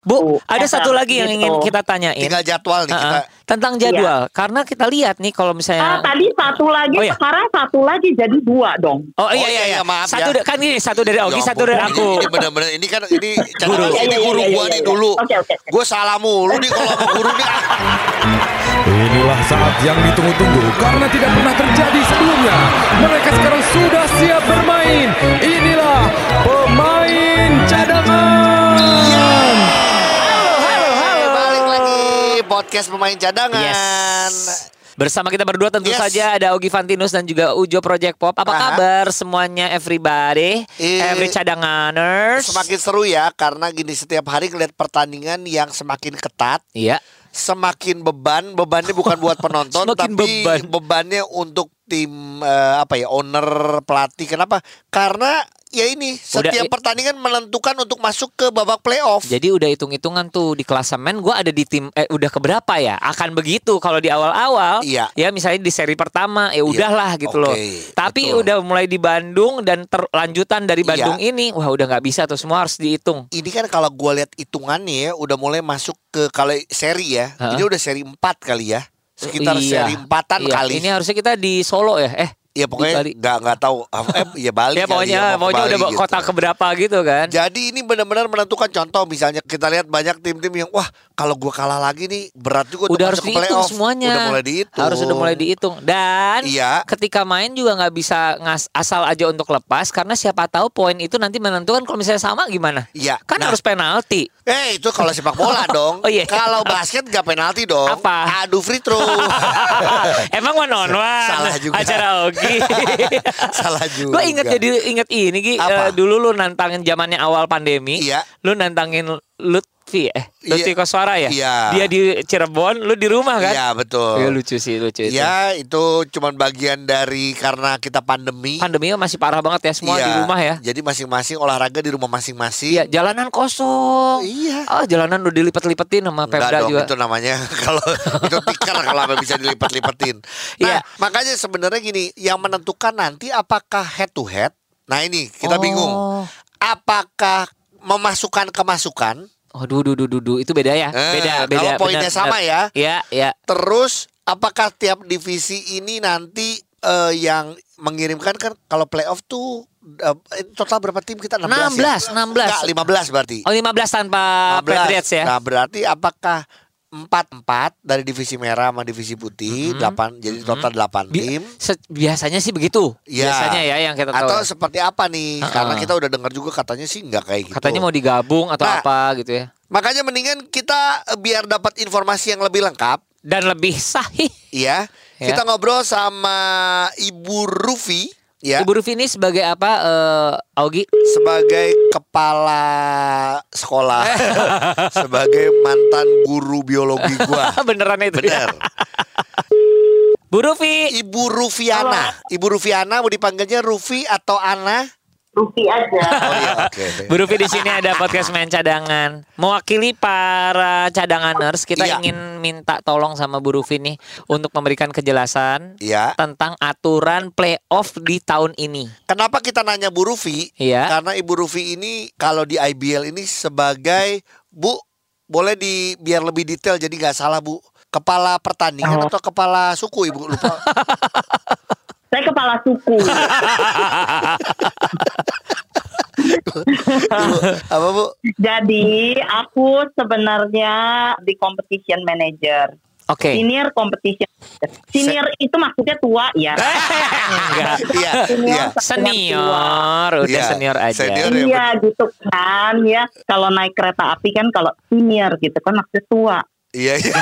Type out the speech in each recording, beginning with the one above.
Bu, ada Eser, satu lagi yang gitu. ingin kita tanyain Tinggal jadwal nih Uh-uh. kita. tentang jadwal. Karena kita lihat nih kalau Ah, misalnya tadi satu lagi, Oh, iya. sekarang satu lagi jadi dua dong. Oh iya Oh, iya iya, iya iya, maaf satu ya. kan ini satu dari Ogi, Ya satu ampun, dari aku. Ini benar-benar ini kan ini Guru. ini Iya, iya, guru iya, gua iya, nih iya. dulu. Oke, oke. Gue salah mulu nih kalau sama guru nih. ah. Inilah saat yang ditunggu-tunggu karena tidak pernah terjadi sebelumnya. Mereka sekarang sudah siap bermain. Inilah pemain podcast pemain cadangan. Yes. Bersama kita berdua tentu Yes. saja ada Ogi Fantinus dan juga Ujo Project Pop. Apa Aha. kabar semuanya everybody? Eh, Every cadanganers. Semakin seru ya karena gini setiap hari ngeliat pertandingan yang semakin ketat, Iya. semakin beban. Bebannya bukan buat penonton tapi beban. bebannya untuk tim eh, apa ya owner pelatih. Kenapa? Karena ya ini setiap i- pertandingan menentukan untuk masuk ke babak playoff. Jadi udah hitung-hitungan tuh di klasemen gue ada di tim eh udah keberapa ya? Akan begitu kalau di awal-awal. Iya. Ya misalnya di seri pertama ya udahlah gitu loh. Oke, Tapi betul. udah mulai di Bandung dan terlanjutan dari Iya. Bandung ini wah udah nggak bisa tuh semua harus dihitung. Ini kan kalau gue lihat hitungannya ya udah mulai masuk ke kalau seri ya. Ini udah seri 4 kali ya. Sekitar Iya. seri empatan Iya, kali. Ini harusnya kita di Solo ya. Eh ya pokoknya nggak nggak tahu eh ya Bali ya pokoknya ya, pokoknya Bali udah gitu. kota keberapa gitu kan. Jadi ini benar-benar menentukan contoh misalnya kita lihat banyak tim-tim yang wah kalau gua kalah lagi nih berat juga udah harus dihitung playoff. semuanya. Udah mulai dihitung. Harus udah mulai dihitung. Dan Iya. ketika main juga nggak bisa ngas asal aja untuk lepas karena siapa tahu poin itu nanti menentukan kalau misalnya sama gimana. Iya. Kan Nah. harus penalti. Eh itu kalau sepak bola dong. Oh, iya. Kalau basket gak penalti dong. Apa? Adu free throw. Emang one on one Salah juga. acara Ogi. Salah juga. Gue inget jadi inget ini Gi. Apa? Eh, dulu lu nantangin zamannya awal pandemi. Iya. Lu nantangin Lutfi eh Lutfi Iya. Koswara ya. Iya. Dia di Cirebon, lu di rumah kan? Iya betul. Iya, lucu sih lucu itu. Ya itu cuman bagian dari karena kita pandemi. Pandemi masih parah banget ya semua Iya. di rumah ya. Jadi masing-masing olahraga di rumah masing-masing. Iya, jalanan kosong. Iya. Oh, jalanan udah dilipat-lipatin sama Enggak Pemda dong juga. itu namanya kalau itu tikar kalau apa bisa dilipat-lipatin. Nah, Iya. makanya sebenarnya gini, yang menentukan nanti apakah head to head. Nah, ini kita Oh. bingung. Apakah memasukkan kemasukan? Oh, du, du, du, du, du. itu beda ya? Eh, beda, beda. kalau poinnya benar, sama benar. ya. Iya, iya. Terus apakah tiap divisi ini nanti eh, yang mengirimkan kan kalau playoff tuh eh, total berapa tim kita 16 ya? 16, 16. Enggak, 15 berarti. Oh, 15 tanpa 15. Patriots ya? Nah, berarti apakah empat empat dari divisi merah sama divisi putih, delapan jadi total delapan Bi- tim. se- biasanya sih begitu. Ya. Biasanya ya yang kita tahu. Atau seperti apa nih? Ha-ha. Karena kita udah dengar juga katanya sih nggak kayak gitu. Katanya mau digabung atau Nah. apa gitu ya. Makanya mendingan kita eh, biar dapat informasi yang lebih lengkap, Dan lebih sahih. ya. Ya. Kita ngobrol sama Ibu Rufi, ya, Ibu Rufi ini sebagai apa eh Augi? sebagai kepala sekolah, sebagai mantan guru biologi gua. Beneran itu ya? Bener. Bu Rufi. Ibu Rufiana. Ibu Rufiana mau dipanggilnya Rufi atau Ana? Rupi aja. Oh iya. Bu Rufi di sini ada podcast main cadangan. Mewakili para cadanganers, kita Iya. ingin minta tolong sama Bu Rufi nih untuk memberikan kejelasan Iya. tentang aturan playoff di tahun ini. Kenapa kita nanya Bu Rufi? Iya. Karena Ibu Rufi ini kalau di IBL ini sebagai Bu boleh di biar lebih detail jadi nggak salah Bu. Kepala pertandingan Oh. atau kepala suku Ibu lupa. Saya kepala suku. Ibu, apa Bu? Jadi aku sebenarnya di competition manager. Oke. Senior competition. Senior itu maksudnya tua ya. Enggak. Iya, iya. Senior, udah Iya, senior aja. senior. ya, Iya gitu kan ya. Kalau naik kereta api kan kalau senior gitu kan maksudnya tua. Iya, iya.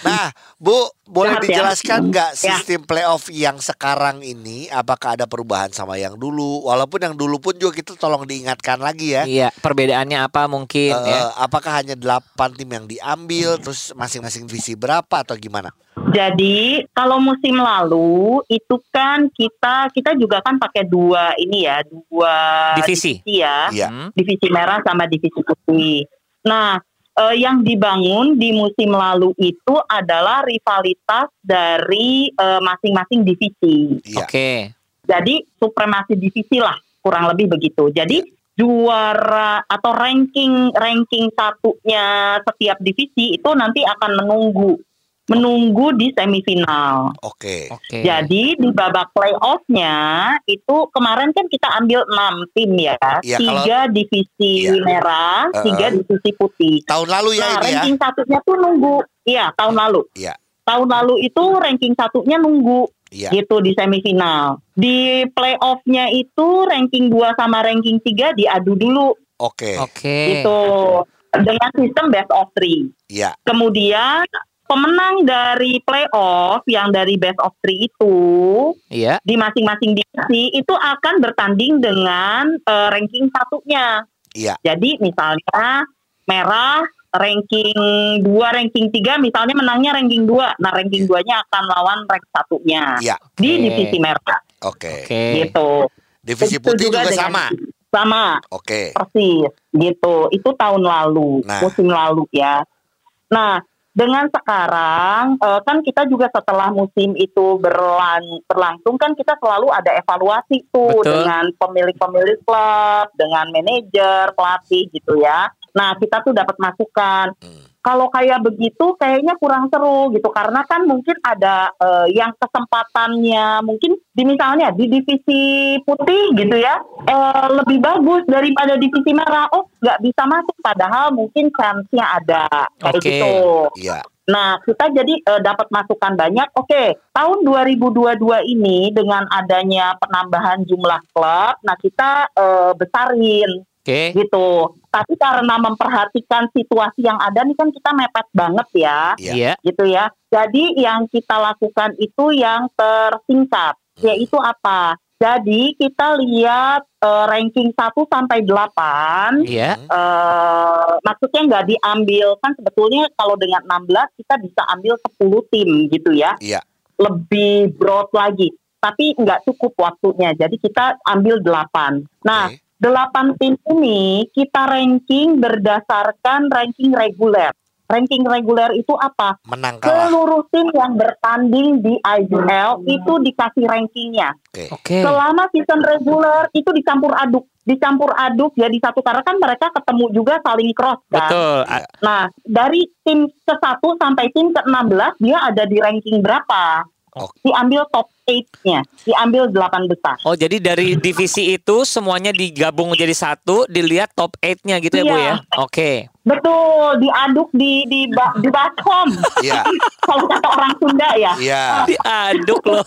nah, Bu, boleh Jahat ya. dijelaskan nggak Ya. sistem playoff yang sekarang ini apakah ada perubahan sama yang dulu? Walaupun yang dulu pun juga kita tolong diingatkan lagi ya. Iya, perbedaannya apa mungkin Eh, ya? apakah hanya 8 tim yang diambil terus masing-masing divisi berapa atau gimana? Jadi kalau musim lalu itu kan kita kita juga kan pakai dua ini ya dua Divisi. ya. Iya. Hmm? divisi merah sama divisi putih. Nah, eh, yang dibangun di musim lalu itu adalah rivalitas dari eh, masing-masing divisi. Iya. Oke. Jadi supremasi divisi lah kurang lebih begitu. Jadi juara atau ranking ranking satunya setiap divisi itu nanti akan menunggu menunggu di semifinal. Oke. Oke. Jadi di babak playoffnya itu kemarin kan kita ambil 6 tim ya, Iya, tiga divisi Iya. merah, tiga divisi putih. Tahun lalu ya nah, ini ya. ranking satunya tuh nunggu, iya tahun lalu. Iya. Tahun lalu itu ranking satunya nunggu Iya. gitu di semifinal. Di playoffnya itu ranking 2 sama ranking 3 diadu dulu Oke. Oke. gitu dengan sistem best of three. Iya. Kemudian pemenang dari playoff yang dari best of three itu Iya. di masing-masing divisi itu akan bertanding dengan eh, ranking satunya. Iya. Jadi misalnya merah ranking 2, ranking 3 misalnya menangnya ranking 2. Nah, ranking 2-nya akan lawan rank satunya Iya. di Oke. divisi merah Oke. Oke. gitu. Divisi Itu putih juga, dengan- sama. Sama, Oke. persis gitu. Itu tahun lalu, Nah. musim lalu ya. Nah, dengan sekarang eh, kan kita juga setelah musim itu berlan- berlangsung kan kita selalu ada evaluasi tuh Betul. dengan pemilik-pemilik klub, dengan manajer, pelatih gitu ya. Nah, kita tuh dapat masukan. Hmm. Kalau kayak begitu kayaknya kurang seru gitu karena kan mungkin ada eh, yang kesempatannya mungkin di misalnya di divisi putih gitu ya eh, lebih bagus daripada divisi merah. Oh, nggak bisa masuk padahal mungkin chance-nya ada kayak Oke. gitu. Iya. Nah, kita jadi eh, dapat masukan banyak. Oke, tahun 2022 ini dengan adanya penambahan jumlah klub, nah kita eh, besarin Oke. gitu. Tapi karena memperhatikan situasi yang ada nih kan kita mepet banget ya, Iya. Iya. gitu ya. Jadi yang kita lakukan itu yang tersingkat, yaitu apa? Jadi kita lihat eh, ranking 1 sampai 8 Iya. Hmm. eh maksudnya nggak diambil kan sebetulnya kalau dengan 16 kita bisa ambil 10 tim gitu ya Iya. lebih broad lagi tapi nggak cukup waktunya jadi kita ambil 8 nah Oke. 8 tim ini kita ranking berdasarkan ranking reguler ranking reguler itu apa Menang kalah. seluruh tim yang bertanding di IBL itu dikasih rankingnya Oke. Oke. selama season reguler itu dicampur aduk dicampur aduk jadi satu karena kan mereka ketemu juga saling cross kan Betul. Iya. Nah dari tim ke 1 sampai tim ke 16 dia ada di ranking berapa Oke. diambil top 8-nya diambil 8 besar Oh, jadi dari divisi itu semuanya digabung jadi satu, dilihat top 8-nya gitu ya, Bu Iya. ya? Oke. betul diaduk di di ba- di baskom Iya. kalau kata orang Sunda ya Iya. Diaduk loh.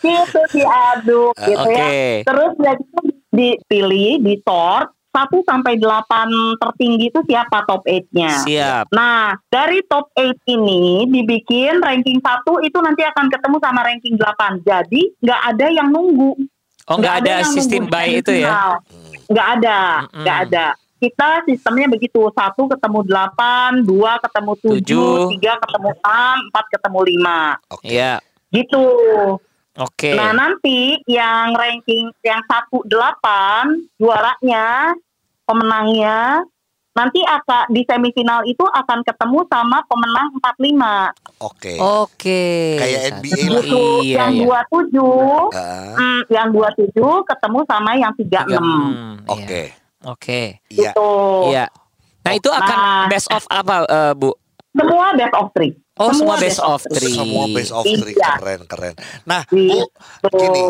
gitu diaduk gitu ya Oke. Terus itu dipilih, di sort 1 sampai 8 tertinggi itu siapa top 8-nya. Siap. Nah, dari top 8 ini dibikin ranking 1 itu nanti akan ketemu sama ranking 8. Jadi nggak ada yang nunggu. Oh, nggak ada yang sistem buy itu ya? Hmm. Nggak ada, Mm-mm. nggak ada. Kita sistemnya begitu, satu ketemu 8, dua ketemu 7, Tujuh. tiga ketemu 6, empat ketemu 5. Oke. Iya. Gitu. Oke. Nah nanti yang ranking yang 1 8 juaranya pemenangnya nanti akan di semifinal itu akan ketemu sama pemenang 45 Oke. Oke. Kayak Satu. NBA lah. gitu. Iya, yang iya. 27 Ah, hmm, yang 27 ketemu sama yang 36 Tiga. Hmm, iya. Oke. Oke. Iya. gitu. Iya. Nah, itu akan Nah. best of apa, eh, Bu? Semua best of three. Oh, semua best of three. Semua base of three Iya. keren keren. Nah, Bu, Gitu. gini.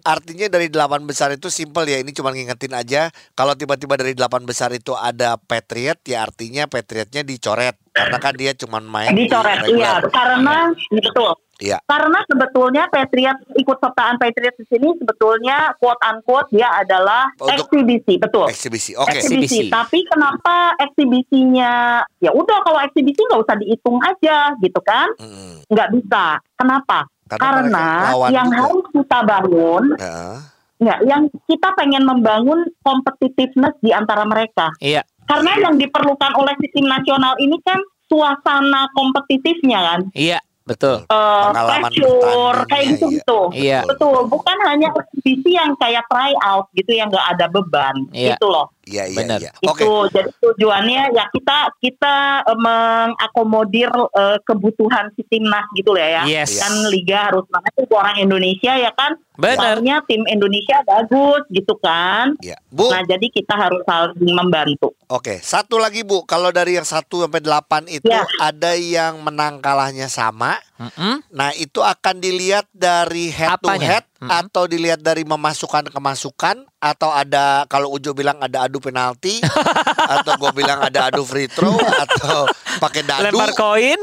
artinya dari delapan besar itu simple ya. Ini cuma ngingetin aja. Kalau tiba-tiba dari delapan besar itu ada Patriot, ya artinya Patriotnya dicoret karena kan dia cuma main di Dicoret, regular. iya. Karena betul. Iya. Karena sebetulnya Patriot ikut sertaan Patriot di sini sebetulnya quote unquote dia adalah Untuk- eksibisi, betul. Eksibisi. Oke. Eksibisi. Eksibisi. Tapi kenapa eksibisinya ya udah kalau eksibisi nggak usah dihitung aja gitu kan? Mm-mm. Nggak bisa. Kenapa? Karena Karena yang juga. harus kita bangun, Nah, nggak, yang kita pengen membangun competitiveness di antara mereka. Iya. Karena yang diperlukan oleh si tim nasional ini kan suasana kompetitifnya kan. Iya, betul. eh Pengalaman pressure kayak gitu iya. gitu. Iya. Betul, bukan hanya eksibisi yang kayak try out gitu yang nggak ada beban Iya. gitu loh. Iya iya Benar. iya. Oke. Itu jadi tujuannya ya kita kita eh, mengakomodir eh, kebutuhan si timnas gitu lah ya. Yes. Kan liga harus banget tuh orang Indonesia ya kan. Benar. Soalnya tim Indonesia bagus gitu kan. Iya. Bu, Nah jadi kita harus saling membantu. oke. Satu lagi Bu, kalau dari yang 1 sampai 8 itu Ya. ada yang menang kalahnya sama. Mm-mm. Nah, itu akan dilihat dari head to Apanya? head Mm-mm. atau dilihat dari memasukkan kemasukan atau ada kalau Ujo bilang ada adu penalti atau gue bilang ada adu free throw atau pakai dadu Lempar koin.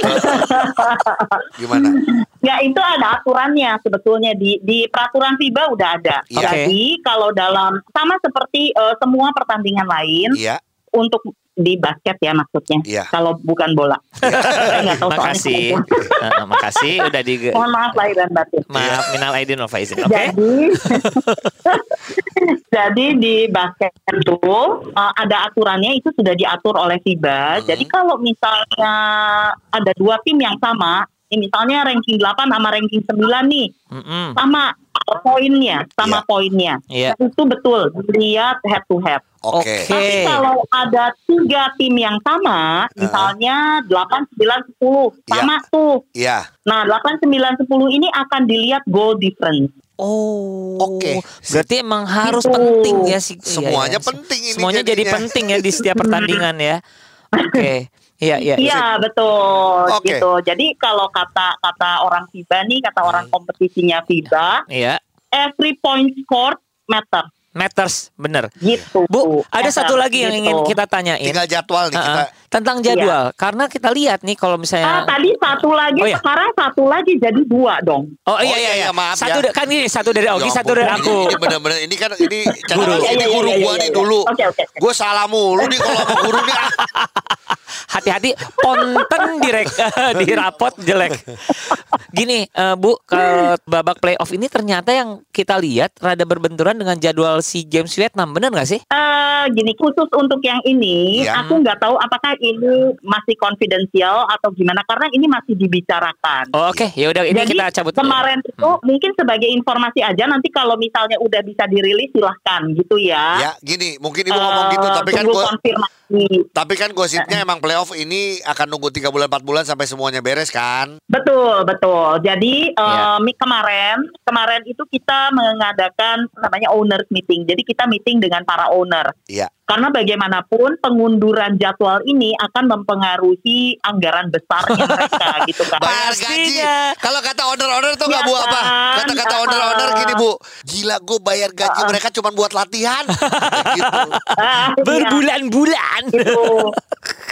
gimana? Ya itu ada aturannya sebetulnya di di peraturan FIBA udah ada. Iya. Jadi kalau dalam sama seperti eh, semua pertandingan lain Iya, untuk di basket ya maksudnya. Iya. Kalau bukan bola. Saya nggak tahu. Makasih. Heeh, makasih udah di Mohon maaf lahir dan batin. Maaf minal aidin wal faizin. Oke. Jadi, jadi di basket itu uh, ada aturannya itu sudah diatur oleh FIBA. Hmm. Jadi kalau misalnya ada dua tim yang sama, ini misalnya ranking 8 sama ranking 9 nih, Mm-mm. sama poinnya, sama Iya. poinnya. Iya. Itu betul dilihat head to head. oke. Oke. Tapi kalau ada tiga tim yang sama, misalnya 8, 9, 10, sama tuh. Iya. Nah, 8, 9, 10 ini akan dilihat goal difference. Oh. Oke. Berarti emang harus Gitu. penting ya sih. iya, Semuanya iya. penting ini Semuanya jadi jadinya. penting ya di setiap pertandingan ya. Oke. Iya, iya. Iya betul Oke. gitu. Jadi kalau kata kata orang FIBA nih, kata Hmm. orang kompetisinya FIBA, Iya. every point scored matter Matters, bener. gitu. Bu, ada Matter, satu lagi yang gitu. ingin kita tanyain. Tinggal jadwal nih Uh-uh. kita. Tentang jadwal. Karena kita lihat nih kalau Ah, misalnya tadi satu lagi, Oh, iya. sekarang satu lagi jadi dua dong. Oh iya Oh, iya iya, iya. iya, maaf satu ya. kan ini satu dari Ogi, Ya satu dari aku. Ini bener-bener ini kan ini Guru. ini Iya, iya, guru iya, gua iya, nih iya. dulu. Oke, oke. Gue salah mulu nih kalau sama guru nih. ah. Hati-hati ponten direk di rapot jelek. Gini, eh, Bu, ke babak playoff ini ternyata yang kita lihat rada berbenturan dengan jadwal si James Vietnam, bener nggak sih? Eh, gini khusus untuk yang ini, Iya. aku nggak tahu apakah ini masih confidential atau gimana karena ini masih dibicarakan. Oh, Oke, ya udah ini Jadi kita cabut. dulu. kemarin itu mungkin sebagai informasi aja nanti kalau misalnya udah bisa dirilis silahkan gitu ya. Ya, gini, mungkin ibu ngomong gitu, Eh, tapi kan tunggu tapi kan gosipnya emang playoff ini akan nunggu tiga bulan 4 bulan sampai semuanya beres kan? Betul, betul. Jadi eh, Iya. mi- kemarin kemarin itu kita mengadakan namanya owners meeting. Jadi kita meeting dengan para owner. Iya. Karena bagaimanapun pengunduran jadwal ini akan mempengaruhi anggaran besarnya mereka gitu kan. Bayar gaji. Kalau kata owner-owner tuh nggak Iya bu apa? kan? Kata-kata Ah. owner-owner gini bu, gila gue bayar gaji mereka cuma buat latihan. gitu. Ah, iya. Berbulan-bulan. gitu.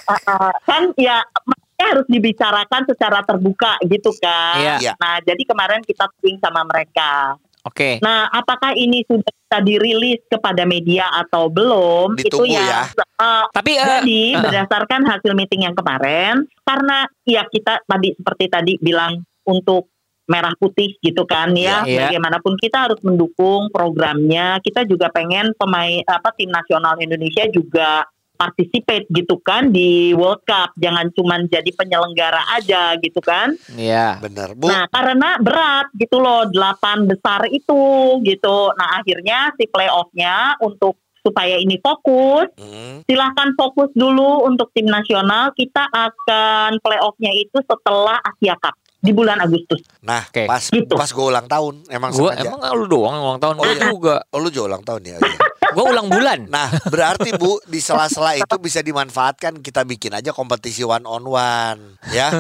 Ah. kan ya makanya harus dibicarakan secara terbuka gitu kan. Iya. Iya. Nah, jadi kemarin kita meeting sama mereka. Oke. Nah, apakah ini sudah bisa dirilis kepada media atau belum? Ditunggu itu ya. eh, Tapi eh, jadi eh, berdasarkan hasil meeting yang kemarin, karena ya kita tadi seperti tadi bilang untuk merah putih gitu kan ya, Iya, iya. bagaimanapun kita harus mendukung programnya. Kita juga pengen pemain apa tim nasional Indonesia juga participate gitu kan di World Cup. Jangan cuma jadi penyelenggara aja gitu kan. Iya. Bener bu. Nah, karena berat gitu loh, delapan besar itu gitu. Nah, akhirnya si playoffnya untuk supaya ini fokus, Hmm. silahkan fokus dulu untuk tim nasional. Kita akan playoffnya itu setelah Asia Cup di bulan Agustus. Nah Oke. pas Gitu. pas gue ulang tahun emang Gua sengaja. emang lu doang ulang tahun Oh, gua iya. juga. Oh lu juga ulang tahun ya. Gua ulang bulan. Nah berarti bu di sela-sela itu bisa dimanfaatkan kita bikin aja kompetisi one on one ya.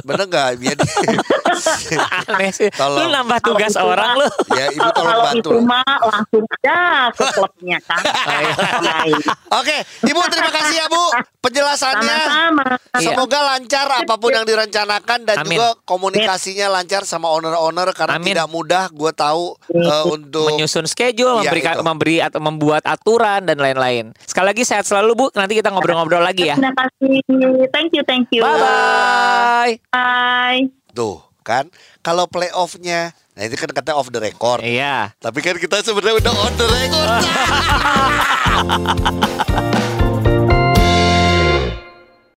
Bener nggak? Biar di- Aneh sih. Lu Tolong. nambah tugas Kalau itu orang lu. ya ibu tolong Kalau bantu. itu lah. mah langsung aja ke klubnya kan. Oke, Ibu terima kasih ya Bu penjelasannya. Sama-sama. Iya. Semoga lancar apa pun yang direncanakan dan Amin. juga komunikasinya lancar sama owner-owner karena Amin. tidak mudah gue tahu eh, untuk menyusun schedule, Iya, memberikan itu. memberi atau membuat aturan dan lain-lain. Sekali lagi sehat selalu Bu. Nanti kita ngobrol-ngobrol lagi ya. Terima kasih. Thank you, thank you. Bye bye. Bye. tuh kan kalau playoffnya nah itu kan katanya off the record Iya. tapi kan kita sebenarnya udah on the record